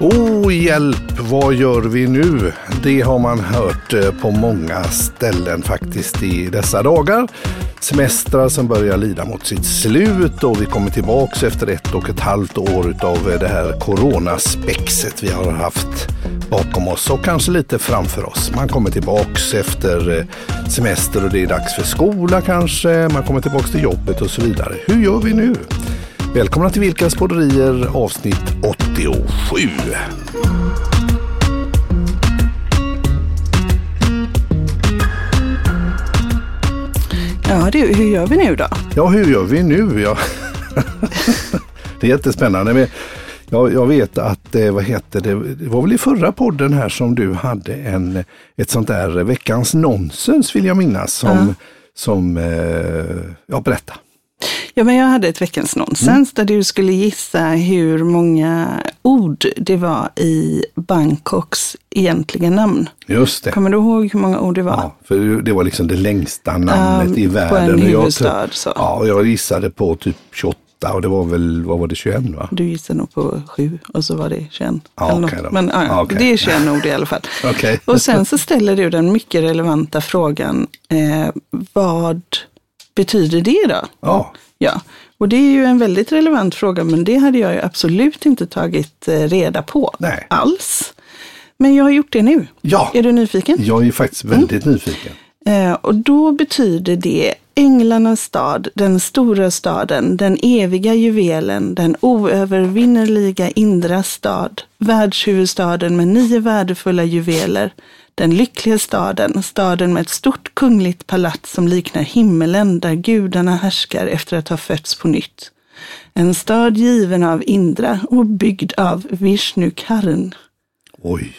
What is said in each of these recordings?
Oh, hjälp, vad gör vi nu? Det har man hört eh, på många ställen faktiskt i dessa dagar. Semestrar som börjar lida mot sitt slut och vi kommer tillbaks efter ett och ett halvt år av eh, det här coronaspexet vi har haft bakom oss och kanske lite framför oss. Man kommer tillbaks efter eh, semester och det är dags för skola kanske. Man kommer tillbaks till jobbet och så vidare. Hur gör vi nu? Välkomna till Vilkas podderier avsnitt 87. Ja du, hur gör vi nu då? Ja, hur gör vi nu? Ja. det är jättespännande. Men jag, jag vet att, vad heter det, det var väl i förra podden här som du hade en, ett sånt där veckans nonsens vill jag minnas som, ja. som eh, ja berätta. Ja, men jag hade ett veckans nonsens mm. där du skulle gissa hur många ord det var i Bangkoks egentliga namn. Just det. Kommer du ihåg hur många ord det var? Ja, för det var liksom det längsta namnet um, i världen. På en huvudstad. Jag, så. Ja, jag gissade på typ 28 och det var väl, vad var det, 21 va? Du gissade nog på 7 och så var det 21. Ja, okay Men ja, okay. det är 21 ord i alla fall. okay. Och sen så ställer du den mycket relevanta frågan, eh, vad betyder det då? Ja. Ja, och det är ju en väldigt relevant fråga, men det hade jag ju absolut inte tagit eh, reda på Nej. alls. Men jag har gjort det nu. Ja. Är du nyfiken? Jag är faktiskt väldigt mm. nyfiken. Eh, och då betyder det Änglarnas stad, den stora staden, den eviga juvelen, den oövervinnerliga Indras stad, världshuvudstaden med nio värdefulla juveler, den lyckliga staden, staden med ett stort kungligt palats som liknar himmelen där gudarna härskar efter att ha fötts på nytt. En stad given av Indra och byggd av Vishnu Karn. Oj.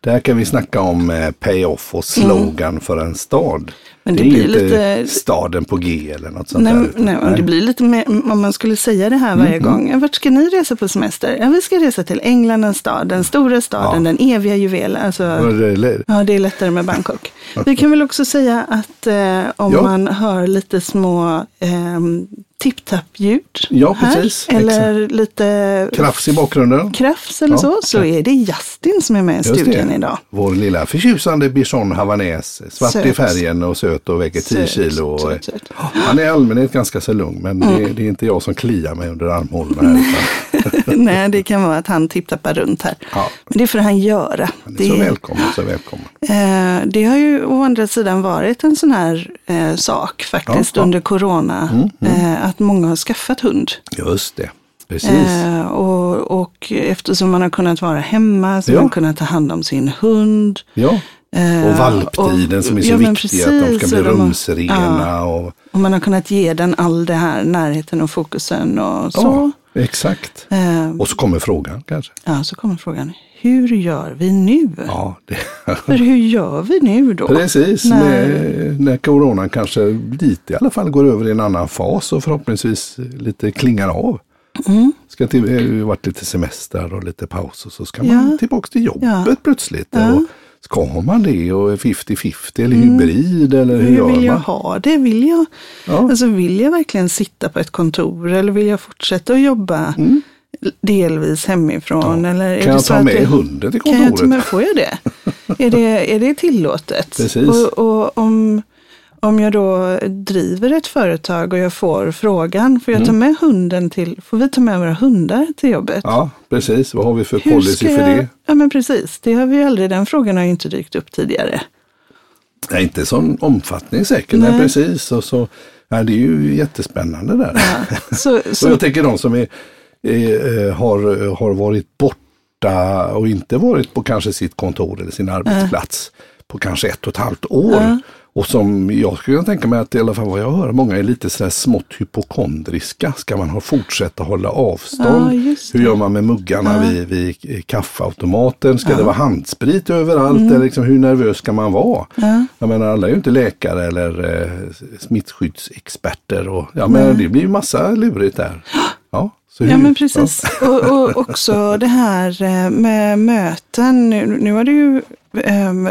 Där kan vi snacka om eh, pay-off och slogan mm. för en stad. Men det, det är inte lite... staden på G eller något sånt nej, där. Nej, nej, det blir lite mer, om man skulle säga det här varje mm. gång. Vart ska ni resa på semester? Ja, vi ska resa till Änglarnas stad, den stora staden, ja. den eviga juvelen. Alltså, ja, det är lättare med Bangkok. vi kan väl också säga att eh, om ja. man hör lite små eh, tipp-tapp-ljud ja, precis, eller exakt. lite krafs i bakgrunden. Krafs eller ja, så, så är det Justin som är med i studion idag. Vår lilla förtjusande bichon havanes, svart söt. i färgen och söt och väger 10 kilo. Söt, söt. Han är i allmänhet ganska så lugn, men mm. det, det, är inte jag som kliar mig under armhålorna. Nej, det kan vara att han tipptappar runt här. Ja. Men det får han göra. Det är så välkommen, så välkommen. Eh, det har ju å andra sidan varit en sån här eh, sak faktiskt under corona. Mm, mm. Eh, att många har skaffat hund. Just det. Precis. Eh, och, och eftersom man har kunnat vara hemma så ja. har man kunnat ta hand om sin hund. Ja. Eh, och valptiden och, som är så ja, viktig, precis, att de ska bli rumsrena. Ja. Och... och man har kunnat ge den all det här närheten och fokusen och så. Ja, exakt. Eh, och så kommer frågan kanske. Ja, så kommer frågan hur gör vi nu? Ja, det... För hur gör vi nu då? Precis, när... När, när coronan kanske lite i alla fall går över i en annan fas och förhoppningsvis lite klingar av. Mm. Ska till, det har varit lite semester och lite paus och så ska man ja. tillbaka till jobbet ja. plötsligt. Ja. Och ska man det och 50-50 eller mm. hybrid eller hur, hur gör vill jag man? ha det? Vill jag, ja. alltså, vill jag verkligen sitta på ett kontor eller vill jag fortsätta att jobba? Mm delvis hemifrån? Ja. Eller kan jag ta med det, hunden till kontoret? Kan jag ta med, får jag det? är, det är det tillåtet? Precis. Och, och, om, om jag då driver ett företag och jag får frågan, får jag mm. ta med hunden till, får vi ta med våra hundar till jobbet? Ja, precis. Vad har vi för Hur policy för det? Ja, men precis. Det har vi aldrig, den frågan har ju inte dykt upp tidigare. Nej, inte sån omfattning säkert. Nej. Nej, precis. Och så, ja, det är ju jättespännande där. Ja, så, så... och jag tänker de som är Eh, har, har varit borta och inte varit på kanske sitt kontor eller sin arbetsplats mm. på kanske ett och ett halvt år. Mm. Och som jag skulle tänka mig att i alla fall vad jag hör, många är lite sådär smått hypokondriska. Ska man ha fortsätta hålla avstånd? Ja, Hur gör man med muggarna ja. vid, vid kaffeautomaten? Ska ja. det vara handsprit överallt? Mm. Eller liksom, hur nervös ska man vara? Ja. Jag menar alla är ju inte läkare eller eh, smittskyddsexperter. Och, ja, men det blir ju massa lurigt där. Ja. Ja men precis. Och, och, också det här eh, med möten. Nu, nu har det ju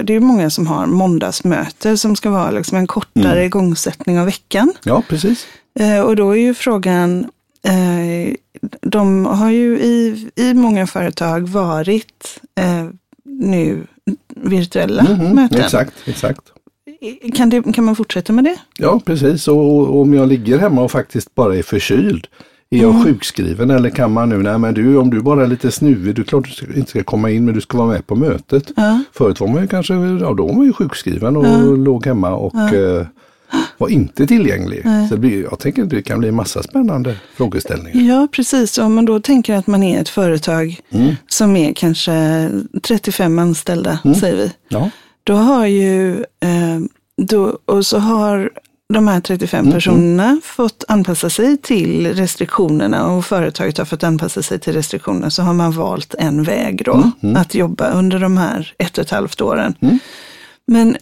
det är många som har måndagsmöte som ska vara liksom en kortare mm. igångsättning av veckan. Ja, precis. Eh, och då är ju frågan, eh, de har ju i, i många företag varit eh, nu virtuella mm -hmm, möten. Exakt, exakt. Kan, det, kan man fortsätta med det? Ja, precis. Och, om jag ligger hemma och faktiskt bara är förkyld, är jag mm. sjukskriven eller kan man nu, nej men du om du bara är lite snuvig, du klart du inte ska komma in men du ska vara med på mötet. Ja. Förut var man ju kanske, ja då var man ju sjukskriven och ja. låg hemma och ja. eh, var inte tillgänglig. Nej. Så blir, jag tänker att det kan bli massa spännande frågeställningar. Ja, precis. Om man då tänker att man är ett företag mm. som är kanske 35 anställda, mm. säger vi. Ja. Då har ju, eh, då, och så har de här 35 mm, personerna fått anpassa sig till restriktionerna och företaget har fått anpassa sig till restriktionerna så har man valt en väg då mm, mm. att jobba under de här ett och ett halvt åren. Mm. Men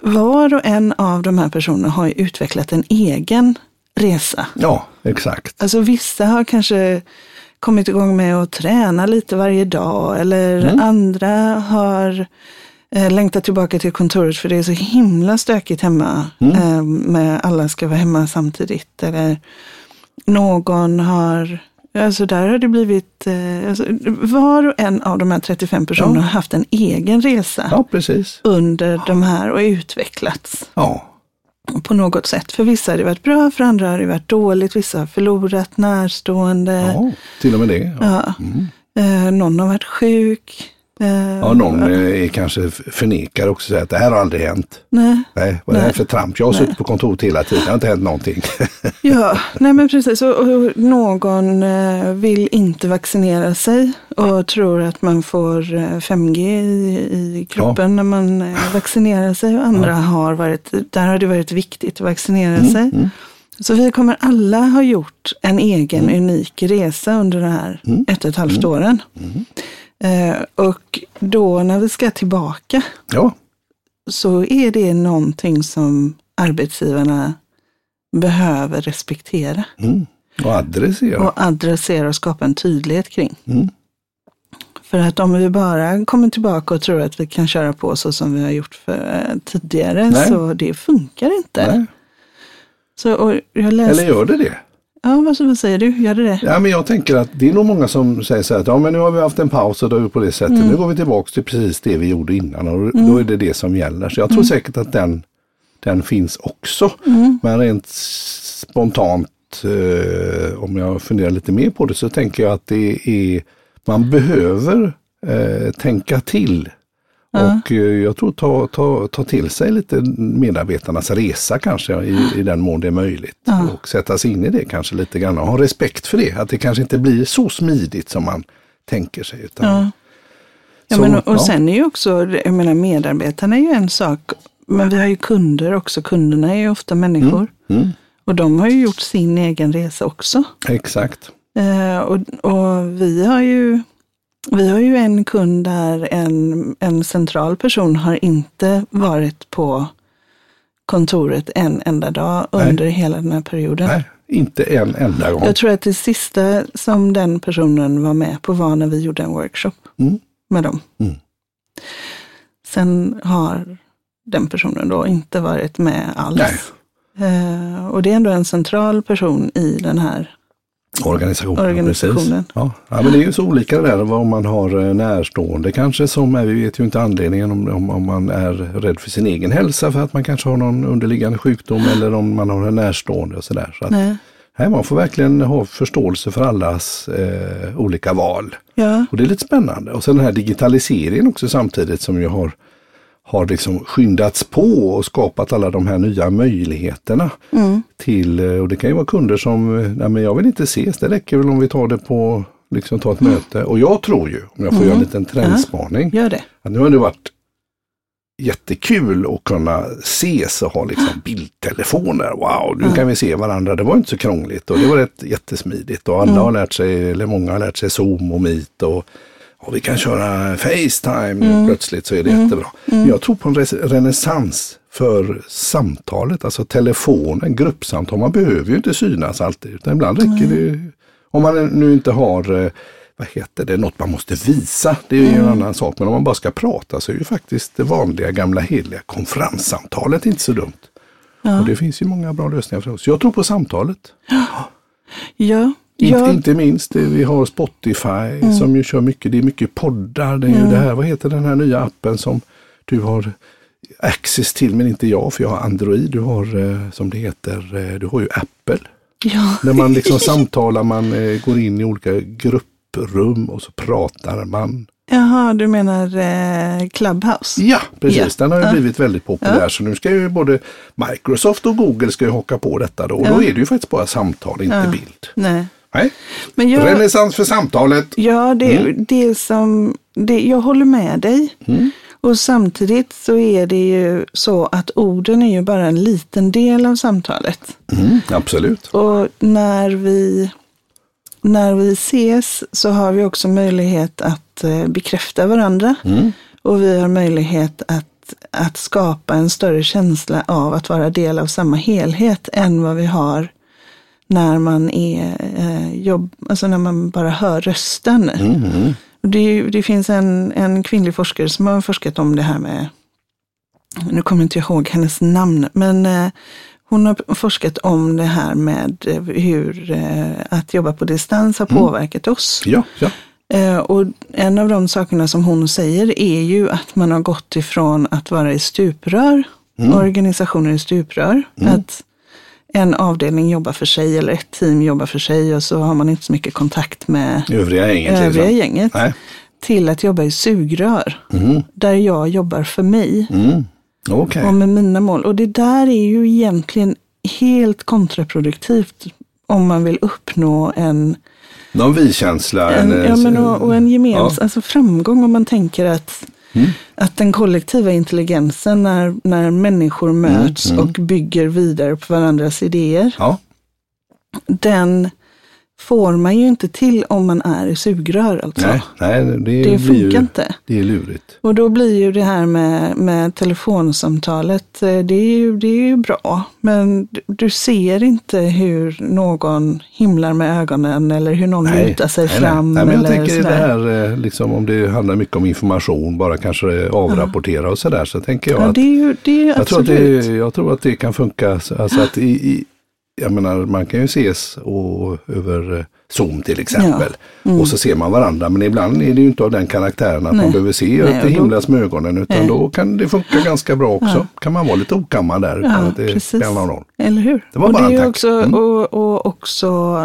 var och en av de här personerna har utvecklat en egen resa. Ja, exakt. Alltså vissa har kanske kommit igång med att träna lite varje dag eller mm. andra har eh, längtat tillbaka till kontoret för det är så himla stökigt hemma. Mm. Eh, med alla ska vara hemma samtidigt. Eller någon har Alltså där har det blivit, eh, alltså, var och en av de här 35 personerna ja. har haft en egen resa ja, under de här och utvecklats. Ja. På något sätt. För vissa har det varit bra, för andra har det varit dåligt. Vissa har förlorat närstående. Ja, till och med det. Ja. Mm. Eh, någon har varit sjuk. Eh, ja, någon är kanske förnekar också att det här har aldrig hänt. Nej. Nej vad är det här för tramp? Jag har nej. suttit på kontoret hela tiden, det har inte hänt någonting. ja, nej men precis. Och, och någon eh, vill inte vaccinera sig och tror att man får 5G eh, i, i kroppen ja. när man vaccinerar sig. Och andra ja. har varit, där har det varit viktigt att vaccinera mm, sig. Mm. Så vi kommer alla ha gjort en egen mm. unik resa under de här mm. ett och ett halvt mm. åren. Eh, och då när vi ska tillbaka ja. så är det någonting som arbetsgivarna behöver respektera. Mm. Och adressera. Och adressera och skapa en tydlighet kring. Mm. För att om vi bara kommer tillbaka och tror att vi kan köra på så som vi har gjort för, eh, tidigare, Nej. så det funkar inte. Nej. Så, läste... Eller gör det det? Ja, vad, vad säger du? Gör det det? Ja, men jag tänker att det är nog många som säger så här att ja, men nu har vi haft en paus och då är vi på det sättet. Mm. Nu går vi tillbaka till precis det vi gjorde innan och mm. då är det det som gäller. Så jag tror mm. säkert att den, den finns också. Mm. Men rent spontant, eh, om jag funderar lite mer på det, så tänker jag att det är, man behöver eh, tänka till och eh, jag tror ta, ta, ta till sig lite medarbetarnas resa kanske i, i den mån det är möjligt. Ja. Och sätta sig in i det kanske lite grann och ha respekt för det. Att det kanske inte blir så smidigt som man tänker sig. Utan, ja. Ja, så, men, och, och sen är ju också, jag menar medarbetarna är ju en sak, men vi har ju kunder också. Kunderna är ju ofta människor. Mm. Mm. Och de har ju gjort sin egen resa också. Exakt. Eh, och, och vi har ju vi har ju en kund där en, en central person har inte varit på kontoret en enda dag under Nej. hela den här perioden. Nej, inte en enda gång. Jag tror att det sista som den personen var med på var när vi gjorde en workshop mm. med dem. Mm. Sen har den personen då inte varit med alls. Eh, och det är ändå en central person i den här Organisationen, Organisationen. Ja. ja. men det är ju så olika det där om man har eh, närstående kanske som är, vi vet ju inte anledningen om, om, om, man är rädd för sin egen hälsa för att man kanske har någon underliggande sjukdom eller om man har en närstående och sådär. Så. Nej, man får verkligen ha förståelse för allas eh, olika val. Ja. Och det är lite spännande. Och sen den här digitaliseringen också samtidigt som ju har har liksom skyndats på och skapat alla de här nya möjligheterna. Mm. till, eh, och det kan ju vara kunder som, eh, nej men jag vill inte ses, det räcker väl om vi tar det på, liksom ta ett mm. möte. Och jag tror ju, om jag får mm. göra en liten trendspaning, ja, att nu har det varit jättekul att kunna ses och ha liksom bildtelefoner. Wow, nu mm. kan vi se varandra. Det var inte så krångligt och det var rätt jättesmidigt och alla mm. har lärt sig, eller många har lärt sig Zoom och Meet och och vi kan köra Facetime mm. plötsligt så är det mm. jättebra. Mm. Jag tror på en renässans för samtalet, alltså telefonen, gruppsamtal. Man behöver ju inte synas alltid, utan ibland räcker det. Om man nu inte har eh, vad heter det, något man måste visa. Det är ju mm. en annan sak. Men om man bara ska prata så är ju faktiskt det vanliga gamla heliga konferenssamtalet inte så dumt. Ja. Och det finns ju många bra lösningar för oss. Jag tror på samtalet. Ja, Ja. Inte, inte minst, vi har Spotify mm. som ju kör mycket, det är mycket poddar. Det är mm. ju det här, vad heter den här nya appen som du har access till men inte jag för jag har Android. Du har eh, som det heter, eh, du har ju Apple. Ja. När man liksom samtalar, man eh, går in i olika grupprum och så pratar man. Jaha, du menar eh, Clubhouse? Ja, precis. Ja. Den har ju ja. blivit väldigt populär. Ja. Så nu ska ju både Microsoft och Google ska ju haka på detta då. Och då är det ju faktiskt bara samtal, inte bild. Nej. Nej. Men jag, Renässans för samtalet. Ja, det, mm. det som, det, jag håller med dig. Mm. Och samtidigt så är det ju så att orden är ju bara en liten del av samtalet. Mm, absolut. Och när vi, när vi ses så har vi också möjlighet att eh, bekräfta varandra. Mm. Och vi har möjlighet att, att skapa en större känsla av att vara del av samma helhet än vad vi har när man är eh, jobb, alltså när man bara hör rösten. Mm. Det, det, finns en, en kvinnlig forskare som har forskat om det här med, nu kommer inte jag ihåg hennes namn, men eh, hon har forskat om det här med eh, hur eh, att jobba på distans har mm. påverkat oss. Ja, ja. Eh, och en av de sakerna som hon säger är ju att man har gått ifrån att vara i stuprör, mm. organisationer i stuprör, mm. att en avdelning jobbar för sig eller ett team jobbar för sig och så har man inte så mycket kontakt med övriga gänget. Övriga gänget till att jobba i sugrör, mm. där jag jobbar för mig. Mm. Okay. Och med mina mål. Och det där är ju egentligen helt kontraproduktivt om man vill uppnå en någon vi-känsla. En, ja, men och, och en gemensam ja. alltså framgång om man tänker att Mm. Att den kollektiva intelligensen när, när människor mm, möts mm, mm. och bygger vidare på varandras idéer. Ja. Den får man ju inte till om man är i sugrör. Alltså. Nej, nej det, det funkar ju, inte. Det är lurigt. Och då blir ju det här med, med telefonsamtalet, eh, det är, ju, det är ju bra. Men du ser inte hur någon himlar med ögonen eller hur någon nej, lutar sig nej, fram. Nej, men jag tänker sådär. det här, eh, liksom, om det handlar mycket om information, bara kanske avrapportera ja. och sådär, så tänker jag ja, att, det är ju, det är jag, tror att det, jag tror att det kan funka. Alltså att i, i jag menar, man kan ju ses och, över eh, Zoom till exempel. Ja. Mm. Och så ser man varandra. Men ibland är det ju inte av den karaktären att nej. man behöver se nej, det himlas med ögonen. Utan nej. då kan det funka ganska bra också. Ja. Kan man vara lite okammad där utan ja, att det spelar någon roll. Eller hur. Det var och bara det en också, mm. och, och, också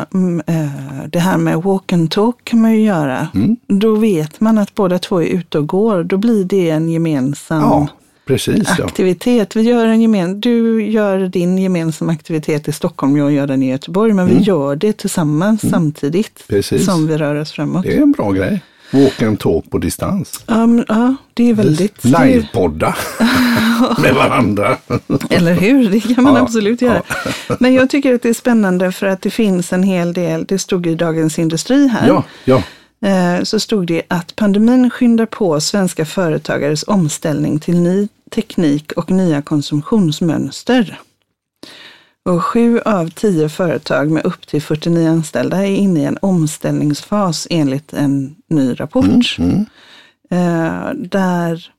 äh, det här med walk and talk kan man ju göra. Mm. Då vet man att båda två är ute och går. Då blir det en gemensam Precis, aktivitet. Ja. Vi gör en gemen, du gör din gemensamma aktivitet i Stockholm, jag gör den i Göteborg, men mm. vi gör det tillsammans mm. samtidigt Precis. som vi rör oss framåt. Det är en bra grej. Walk and talk på distans. Um, ja, det är väldigt... Livepodda med varandra. Eller hur, det kan man ja, absolut göra. Ja. Men jag tycker att det är spännande för att det finns en hel del, det stod i Dagens Industri här. Ja, ja. Eh, så stod det att pandemin skyndar på svenska företagares omställning till ny teknik och nya konsumtionsmönster. Och sju av tio företag med upp till 49 anställda är inne i en omställningsfas enligt en ny rapport. Mm, mm. Eh, där,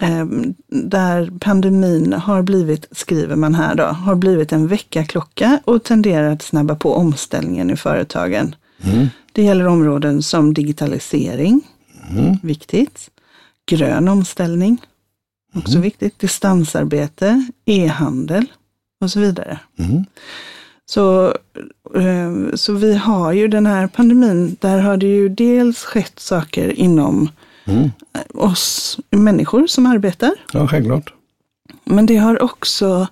eh, där pandemin har blivit, skriver man här då, har blivit en väckarklocka och tenderar att snabba på omställningen i företagen. Mm. Det gäller områden som digitalisering, mm. viktigt. Grön omställning, också mm. viktigt. Distansarbete, e-handel och så vidare. Mm. Så, eh, så vi har ju den här pandemin, där har det ju dels skett saker inom mm. oss människor som arbetar. Ja, självklart. Men det har också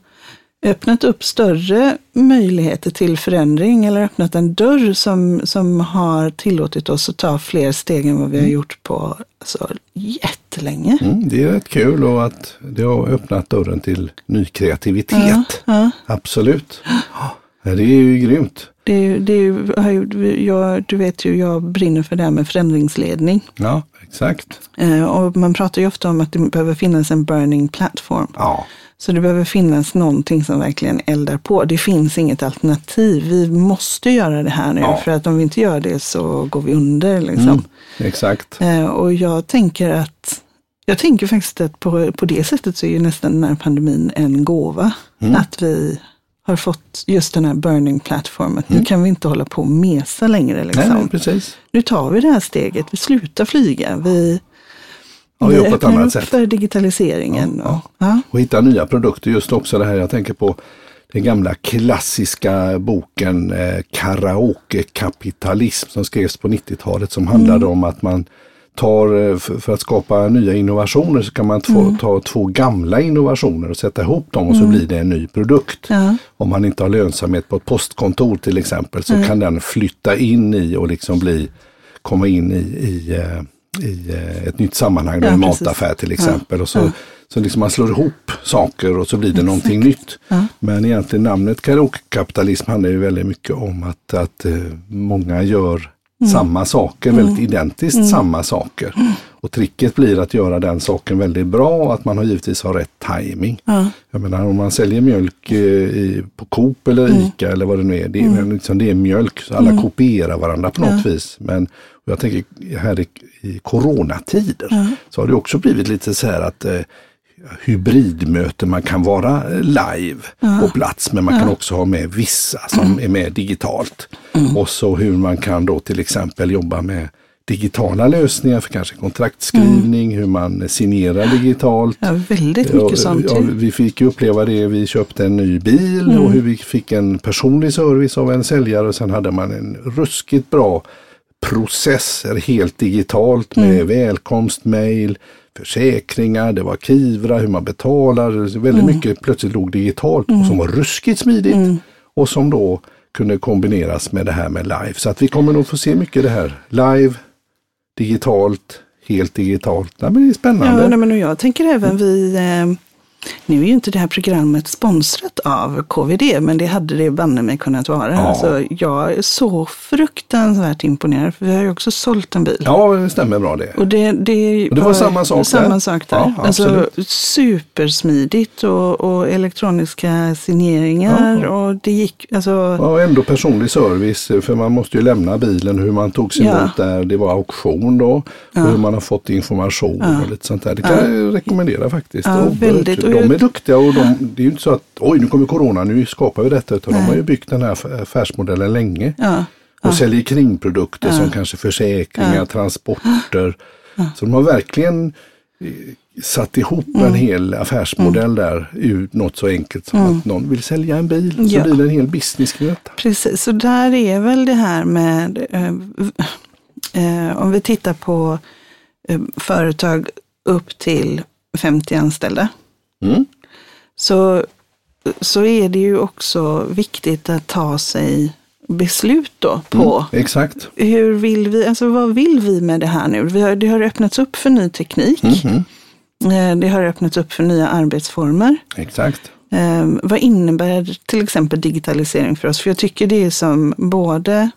öppnat upp större möjligheter till förändring eller öppnat en dörr som, som har tillåtit oss att ta fler steg än vad vi har mm. gjort på alltså, jättelänge. Mm, det är rätt kul och att det har öppnat dörren till ny kreativitet. Ja, ja. Absolut. Ja, det är ju grymt. Det, det, jag, du vet ju, jag brinner för det här med förändringsledning. Ja, exakt. Eh, och man pratar ju ofta om att det behöver finnas en burning platform. Ja. Så det behöver finnas någonting som verkligen eldar på. Det finns inget alternativ. Vi måste göra det här nu ja. för att om vi inte gör det så går vi under. Liksom. Mm, exakt. Eh, och jag tänker att jag tänker faktiskt att på, på det sättet så är ju nästan den här pandemin en gåva. Mm. Att vi har fått just den här burning platform. Mm. Nu kan vi inte hålla på och mesa längre. Liksom. Nej, precis. Nu tar vi det här steget, vi slutar flyga. Vi, ja, vi öppnar upp sätt. för digitaliseringen. Ja, ja. Och, och hitta nya produkter. Just också det här jag tänker på den gamla klassiska boken eh, Karaoke-kapitalism som skrevs på 90-talet som handlade mm. om att man tar, eh, för att skapa nya innovationer så kan man få, mm. ta två gamla innovationer och sätta ihop dem och så mm. blir det en ny produkt. Ja. Om man inte har lönsamhet på ett postkontor till exempel så mm. kan den flytta in i och liksom bli, komma in i, i, eh, i eh, ett nytt sammanhang, ja, en mataffär till exempel. Ja. Och så, så liksom man slår ihop saker och så blir det Exakt. någonting nytt. Men egentligen namnet karaoke-kapitalism handlar ju väldigt mycket om att, att många gör Mm. samma saker, mm. väldigt identiskt mm. samma saker. Mm. Och tricket blir att göra den saken väldigt bra och att man har givetvis har rätt timing. Ja. Jag menar om man säljer mjölk eh, i, på Coop eller. ICA eller vad det nu är. Det är, liksom, det är mjölk, så alla kopierar varandra på något ja. vis. Men jag tänker här i, i coronatider ja. så har det också blivit lite så här att eh, hybridmöten. Man kan vara live ja. på plats men man ja. kan också ha med vissa som mm. är med digitalt. Mm. Och så hur man kan då till exempel jobba med digitala lösningar för kanske kontraktskrivning, mm. hur man signerar digitalt. Ja, väldigt mycket sånt. Ja, vi fick ju uppleva det, vi köpte en ny bil mm. och hur vi fick en personlig service av en säljare och sen hade man en ruskigt bra processer helt digitalt med mm. välkomstmail, försäkringar, det var Kivra, hur man betalar. Väldigt mm. mycket plötsligt låg digitalt mm. och som var ruskigt smidigt. Mm. Och som då kunde kombineras med det här med live. Så att vi kommer nog få se mycket det här live, digitalt, helt digitalt. Nej, men det är spännande. Ja, men jag tänker även vi eh, nu är ju inte det här programmet sponsrat av KVD, men det hade det banne mig kunnat vara. Ja. Alltså, jag är så fruktansvärt imponerad, för vi har ju också sålt en bil. Ja, det stämmer bra det. Och det, det, och det var, var, samma sak samma där. Sak där. Ja, alltså, supersmidigt och, och elektroniska signeringar. Ja. Och det gick, alltså... Och ändå personlig service, för man måste ju lämna bilen, hur man tog sig emot där. Det var auktion då, och hur man har fått information och lite sånt där. Det kan jag rekommendera faktiskt. Ja, väldigt de är duktiga och de, det är ju inte så att oj nu kommer corona, nu skapar vi detta. Utan Nej. de har ju byggt den här affärsmodellen länge. Ja. Och ja. säljer kringprodukter som kanske försäkringar, transporter. Så de har verkligen eh, satt ihop mm. en hel affärsmodell mm. där ur något så enkelt som mm. att någon vill sälja en bil. Så ja. blir det en hel business kring detta. Precis, så där är väl det här med eh, eh, om vi tittar på eh, företag upp till 50 anställda. Mm. Så, så är det ju också viktigt att ta sig beslut då på mm, exakt. hur vill vi, alltså vad vill vi med det här nu? Vi har, det har öppnats upp för ny teknik. Mm Det har öppnats upp för nya arbetsformer. Exakt. Eh, vad innebär till exempel digitalisering för oss? För jag tycker det är som både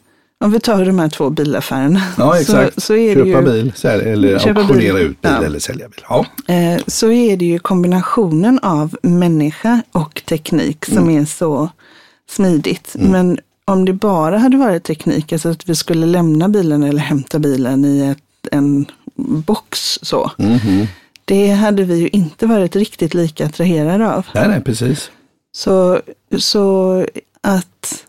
om vi tar de här två bilaffärerna. Ja, exakt. Så, så är köpa det ju, bil, sälja, eller auktionera ut bil ja. eller sälja bil. Ja. Eh, så är det ju kombinationen av människa och teknik som mm. är så smidigt. Mm. Men om det bara hade varit teknik, alltså att vi skulle lämna bilen eller hämta bilen i ett, en box så. Mm. Det hade vi ju inte varit riktigt lika attraherade av. Nej, nej, precis. Så, så att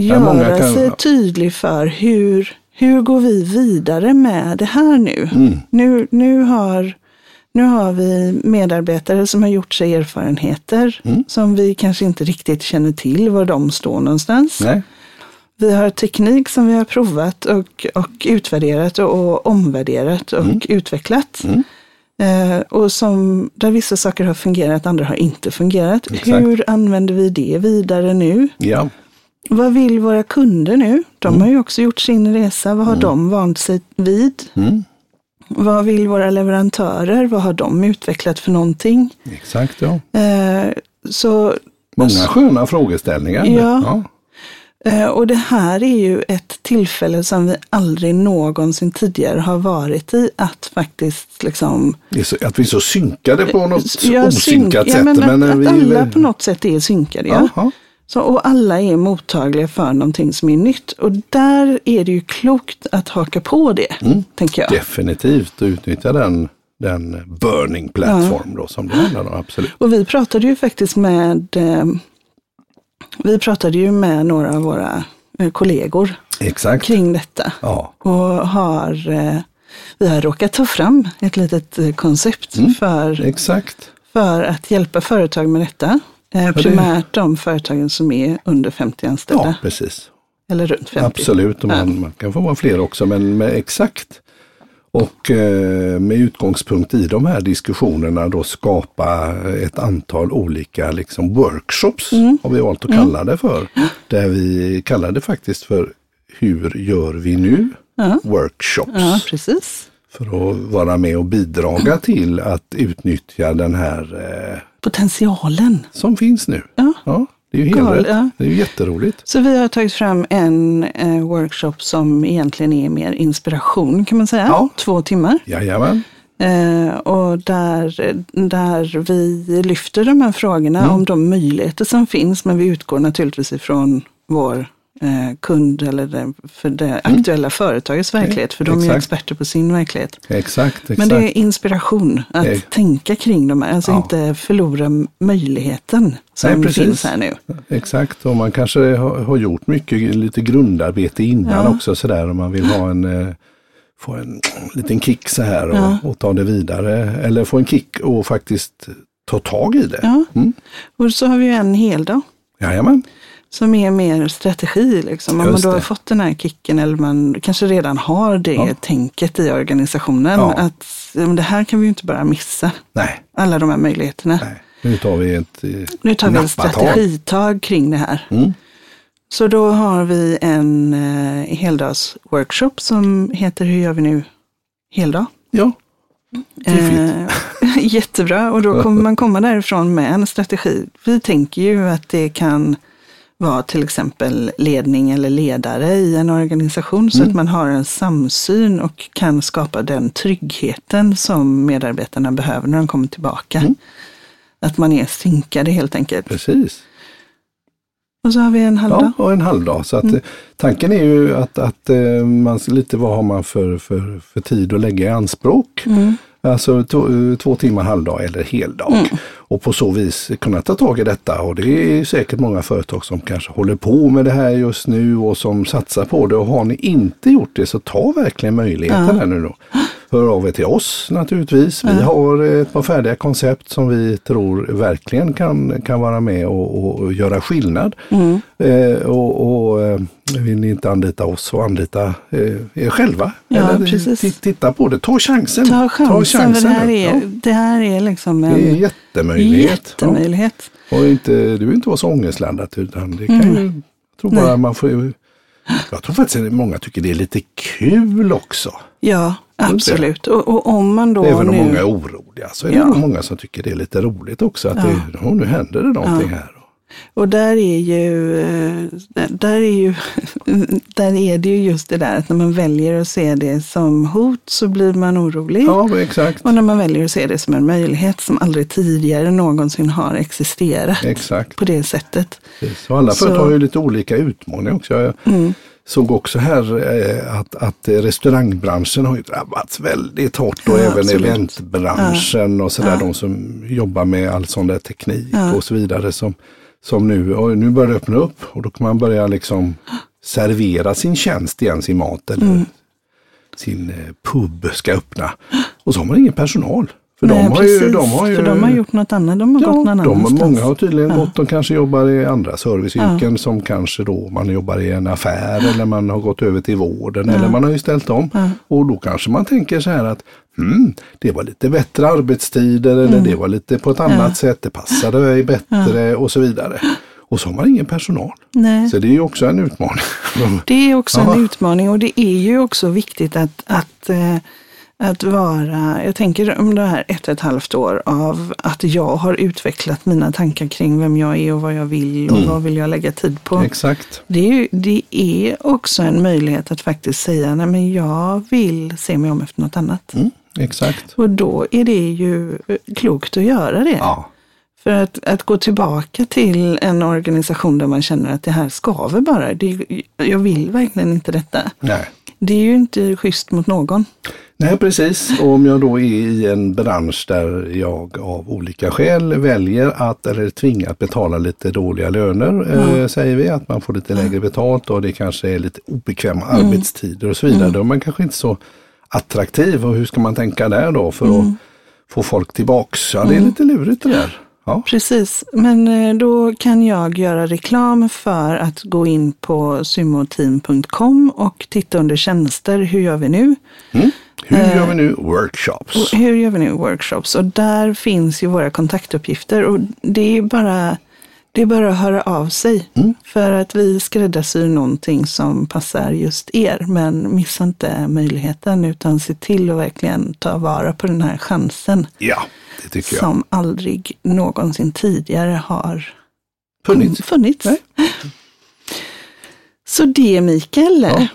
göra kan... sig tydlig för hur, hur går vi vidare med det här nu? Mm. Nu, nu, har, nu har vi medarbetare som har gjort sig erfarenheter mm. som vi kanske inte riktigt känner till var de står någonstans. Nej. Vi har teknik som vi har provat och, och utvärderat och, omvärderat och mm. utvecklat. Mm. Eh, och som, där vissa saker har fungerat, andra har inte fungerat. Exakt. Hur använder vi det vidare nu? Ja. Vad vill våra kunder nu? De mm. har ju också gjort sin resa. Vad har mm. de vant sig vid? Mm. Vad vill våra leverantörer? Vad har de utvecklat för någonting? Exakt, ja. Eh, så, Många sköna frågeställningar. Ja. ja. Eh, och det här är ju ett tillfälle som vi aldrig någonsin tidigare har varit i. Att faktiskt liksom... Att vi är så synkade på något ja, osynkat sätt. Ja, men att, men att vi, alla på något sätt är synkade. Ja. Aha. Så, och alla är mottagliga för någonting som är nytt. Och där är det ju klokt att haka på det, mm, tänker jag. Definitivt, och utnyttja den, den burning platform ja. då, som det handlar om. Absolut. Och vi pratade ju faktiskt med eh, vi pratade ju med några av våra eh, kollegor Exakt. kring detta. Ja. Och har, eh, vi har råkat ta fram ett litet koncept Mm. för, Exakt. för att hjälpa företag med detta. Eh, primärt de företagen som är under 50 anställda. Ja, precis. Eller runt 50. Absolut, och man, Ja. man kan få vara fler också, men med exakt. Och eh, med utgångspunkt i de här diskussionerna då skapa ett antal olika liksom workshops, Mm. har vi valt att kalla det för. Där vi kallar det faktiskt för Hur gör vi nu? Ja. Workshops. Ja, precis. För att vara med och bidraga till att utnyttja den här eh, Potentialen. som finns nu. Ja. det är ju helt rätt. ja. Det är ju jätteroligt. Så vi har tagit fram en eh, workshop som egentligen är mer inspiration kan man säga. Ja. Två timmar. Jajamän. Eh, och där, där vi lyfter de här frågorna Mm. om de möjligheter som finns. Men vi utgår naturligtvis ifrån vår eh, kund eller det, för det aktuella företagets verklighet. För de är ju Mm. exakt. experter på sin verklighet. Exakt, exakt. Men det är inspiration att Eh. tänka kring de här. Alltså Ja. inte förlora möjligheten som Nej, precis. finns här nu. Exakt, och man kanske har, har gjort mycket lite grundarbete innan Ja. också sådär om man vill ha en, eh, få en liten kick så här och, Ja. och ta det vidare. Eller få en kick och faktiskt ta tag i det. Ja. Mm. Och så har vi ju en heldag. Jajamän, Som är mer strategi. Liksom. Om man då har fått den här kicken eller man kanske redan har det Ja. tänket i organisationen. Ja. Att det här kan vi ju inte bara missa. nej, Alla de här möjligheterna. nej. Nu tar vi ett eh, Nu tar vi ett strategitag kring det här. Mm. Så då har vi en eh, heldagsworkshop som heter Hur gör vi nu heldag? Ja. Eh, jättebra, och då kommer man komma därifrån med en strategi. Vi tänker ju att det kan vara till exempel ledning eller ledare i en organisation så att man har en samsyn och kan skapa den tryggheten som medarbetarna behöver när de kommer tillbaka. Att man är synkade helt enkelt. precis. Och så har vi en halvdag. Ja, och en halvdag. Så att, Mm. eh, tanken är ju att, att eh, man lite vad har man för, för, för tid att lägga i anspråk. Mm. Alltså två, eh, två timmar halvdag eller heldag. Mm. Och på så vis kunna ta tag i detta. Och det är säkert många företag som kanske håller på med det här just nu och som satsar på det. Och har ni inte gjort det så ta verkligen möjligheten här nu då. Hör av er till oss naturligtvis. Vi har ett par färdiga koncept som vi tror verkligen kan, kan vara med och, och, göra skillnad. Mm. Eh, och, och eh, vill ni inte anlita oss och anlita eh, er själva. Ja, eller precis. titta på det. Ta chansen. Ta chansen, för det här, är, Ja, det här är liksom en det är en jättemöjlighet. jättemöjlighet. Ja. Och inte, det behöver inte vara så ångestladdat utan det kan Mm. ju, jag tror bara man får jag tror faktiskt att många tycker det är lite kul också. Ja, absolut. Och, och om man då Även om nu... många är oroliga så är det Ja. många som tycker det är lite roligt också. Att Ja. det, oh, nu händer det någonting här. Och där är ju, eh, där är ju, där är det ju just det där att när man väljer att se det som hot så blir man orolig. Ja, exakt. Och när man väljer att se det som en möjlighet som aldrig tidigare någonsin har existerat Exakt. på det sättet. Precis. Och alla Så- företag har ju lite olika utmaningar också. Mm. Såg också här eh, att, att restaurangbranschen har ju drabbats väldigt hårt och Ja, även absolut. eventbranschen och sådär. Ja. De som jobbar med all sån där teknik Ja. och så vidare. Som, som nu, och nu börjar det öppna upp och då kan man börja liksom servera sin tjänst igen, sin mat eller Mm. sin eh, pub ska öppna. Och så har man ingen personal. För Nej, de, har ju, precis, de har ju, för de har gjort något annat. De har gått någon de, annanstans. många har tydligen Ja. gått, de kanske jobbar i andra serviceyrken som kanske då man jobbar i en affär eller man har gått över till vården eller man har ju ställt om. Ja. Och då kanske man tänker så här att hmm, det var lite bättre arbetstider eller Mm. det var lite på ett annat sätt, det passade mig bättre och så vidare. Och så har man ingen personal. Nej. Så det är ju också en utmaning. Det är också Ja. en utmaning och det är ju också viktigt att, att, eh, att vara, jag tänker om det här ett och ett halvt år av att jag har utvecklat mina tankar kring vem jag är och vad jag vill och vad vill jag lägga tid på. Exakt. Det är, ju, det är också en möjlighet att faktiskt säga, nej men jag vill se mig om efter något annat. Mm, exakt. Och då är det ju eh, klokt att göra det. Ja, För att, att gå tillbaka till en organisation där man känner att det här skaver bara. Det, jag vill verkligen inte detta. nej. Det är ju inte schysst mot någon. Nej, precis. Och om jag då är i en bransch där jag av olika skäl väljer att eller tvingat betala lite dåliga löner, mm. eh, säger vi, att man får lite lägre betalt och det kanske är lite obekväma mm. arbetstider och så vidare. Mm. Då är man kanske inte så attraktiv och hur ska man tänka där då för att mm. få folk tillbaks? Ja, det är mm. lite lurigt det där. Ja. Precis, men eh, då kan jag göra reklam för att gå in på symoteam.com och titta under tjänster. Hur gör vi nu? Mm. Hur gör vi eh, nu workshops? Hur gör vi nu workshops? Och där finns ju våra kontaktuppgifter och det är bara, det är bara att höra av sig. Mm. För att vi skräddarsyr någonting som passar just er. Men missa inte möjligheten utan se till att verkligen ta vara på den här chansen. Ja. Som aldrig någonsin tidigare har funnits. funnits. Så det Mikael. Ja.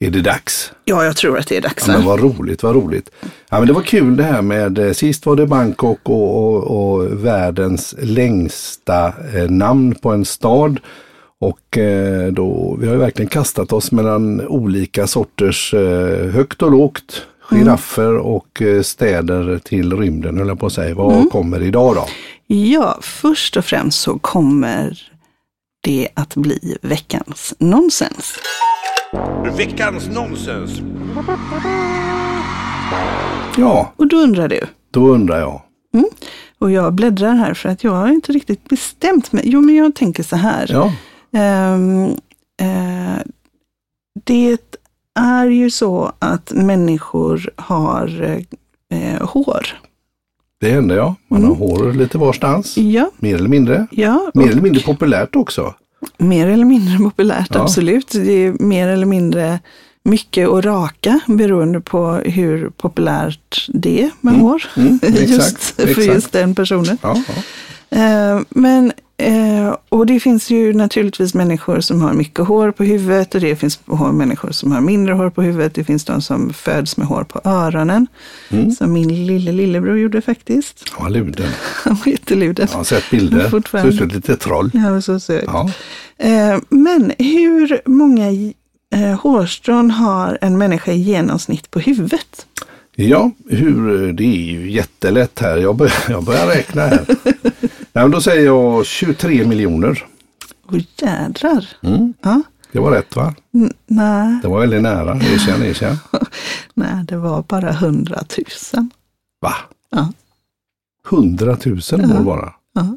Är det dags? Ja, jag tror att det är dags. Ja, men vad roligt, vad roligt. Ja, men det var kul det här med, eh, sist var det Bangkok och, och, och världens längsta eh, namn på en stad. Och eh, då, vi har ju verkligen kastat oss mellan olika sorters eh, högt och lågt. Giraffer mm. och eh, städer till rymden, höll jag på att säga. Vad mm. kommer idag då? Ja, först och främst så kommer det att bli veckans nonsens. Veckans nonsens. Ja. Och då undrar du? Då undrar jag. Mm. Och jag bläddrar här för att jag har inte riktigt bestämt mig. Jo, men jag tänker så här. Ja. Um, uh, det är ju så att människor har uh, hår. Det händer ja. Man mm. har hår lite varstans. Ja. Mer eller mindre. Ja, Mer eller mindre populärt också. Mer eller mindre populärt, ja. absolut. Det är mer eller mindre mycket att raka beroende på hur populärt det är med mm. hår. Mm, just för exakt. just den personen. Ja, ja. Eh, men Eh, och det finns ju naturligtvis människor som har mycket hår på huvudet och det finns människor som har mindre hår på huvudet. Det finns de som föds med hår på öronen. Mm. Som min lille lillebror gjorde faktiskt. Han var luden. Han var jätteluden. Jag har sett bilder. Ser ut som ett litet troll. Ja, så söt. Ja. Eh, men hur många eh, hårstrån har en människa i genomsnitt på huvudet? Ja, hur, det är ju jättelätt här. Jag börjar, jag börjar räkna här. Nej, då säger jag 23 miljoner. Åh jädrar. Mm. Ja. Det var rätt va? N nej. Det var väldigt nära. Erkänn, erkänn. nej, det var bara 100 000. Va? Ja. 100 000 ja. bara? Ja.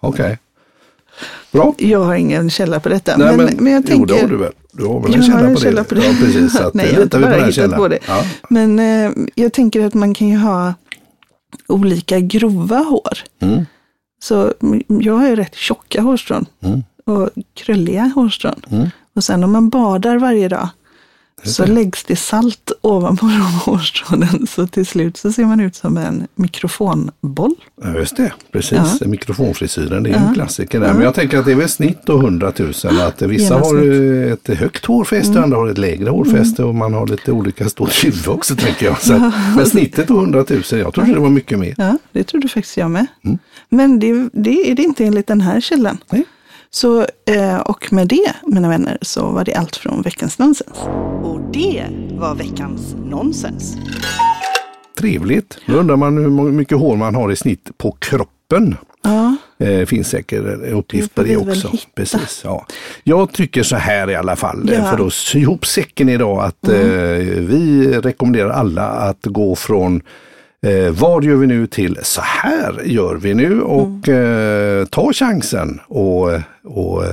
Okej. Okay. Bra. Jag har ingen källa på detta. Nej, men, men, men jag tänker... Jo, det har du väl? Du har väl en källa, på, en källa det. på, det? Ja, precis. Så att Nej, jag har inte bara hittat på det. Ja. Men eh, jag tänker att man kan ju ha olika grova hår. Mm. Så jag har ju rätt tjocka hårstrån mm. och krulliga hårstrån. Mm. Och sen om man badar varje dag så läggs det salt ovanpå de hårstrånen så till slut så ser man ut som en mikrofonboll. Ja, just det, precis. Ja. Mikrofonfrisyren, det är ja. en klassiker där. Men jag tänker att det är väl snitt då 100 000. Att vissa har ett högt hårfäste, mm. andra har ett lägre hårfäste och man har lite olika stort huvud också tänker jag. Så, ja. Men snittet är 100 000, jag trodde det var mycket mer. Ja, det trodde faktiskt jag med. Mm. Men det, det är det inte enligt den här källan. Nej. Så, eh, och med det, mina vänner, så var det allt från veckans nonsens. Och det var veckans nonsens. Trevligt. Nu undrar man hur mycket hår man har i snitt på kroppen. Ja. Eh, finns säkert uppgift på det också. Precis, ja. Jag tycker så här i alla fall, ja. för att sy ihop säcken idag, att mm. eh, vi rekommenderar alla att gå från Eh, vad gör vi nu till så här gör vi nu och mm. eh, ta chansen och, och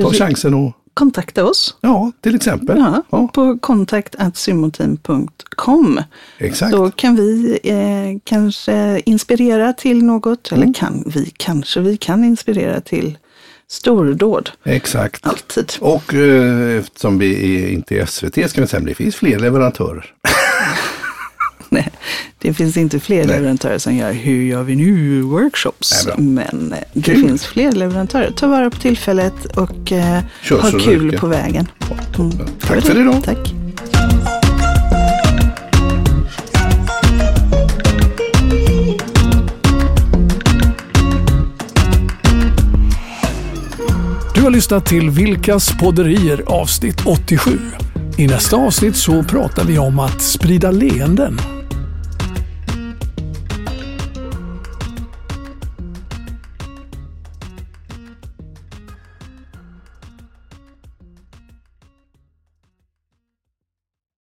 ta chansen och kontakta oss. Ja, till exempel. Ja, ja. På kontakt.symoteam.com. Exakt. Då kan vi eh, kanske inspirera till något, mm. eller kan vi kanske, vi kan inspirera till stordåd. Exakt. Alltid. Och eh, eftersom vi är inte är SVT ska vi säga, det finns fler leverantörer. Nej, det finns inte fler Nej. leverantörer som gör Hur gör vi nu workshops. Nej, men eh, det kul. finns fler leverantörer. Ta vara på tillfället och eh, ha kul röka. på vägen. Mm. Tack för idag. Tack. Du har lyssnat till Vilkas podderier avsnitt 87. I nästa avsnitt så pratar vi om att sprida leenden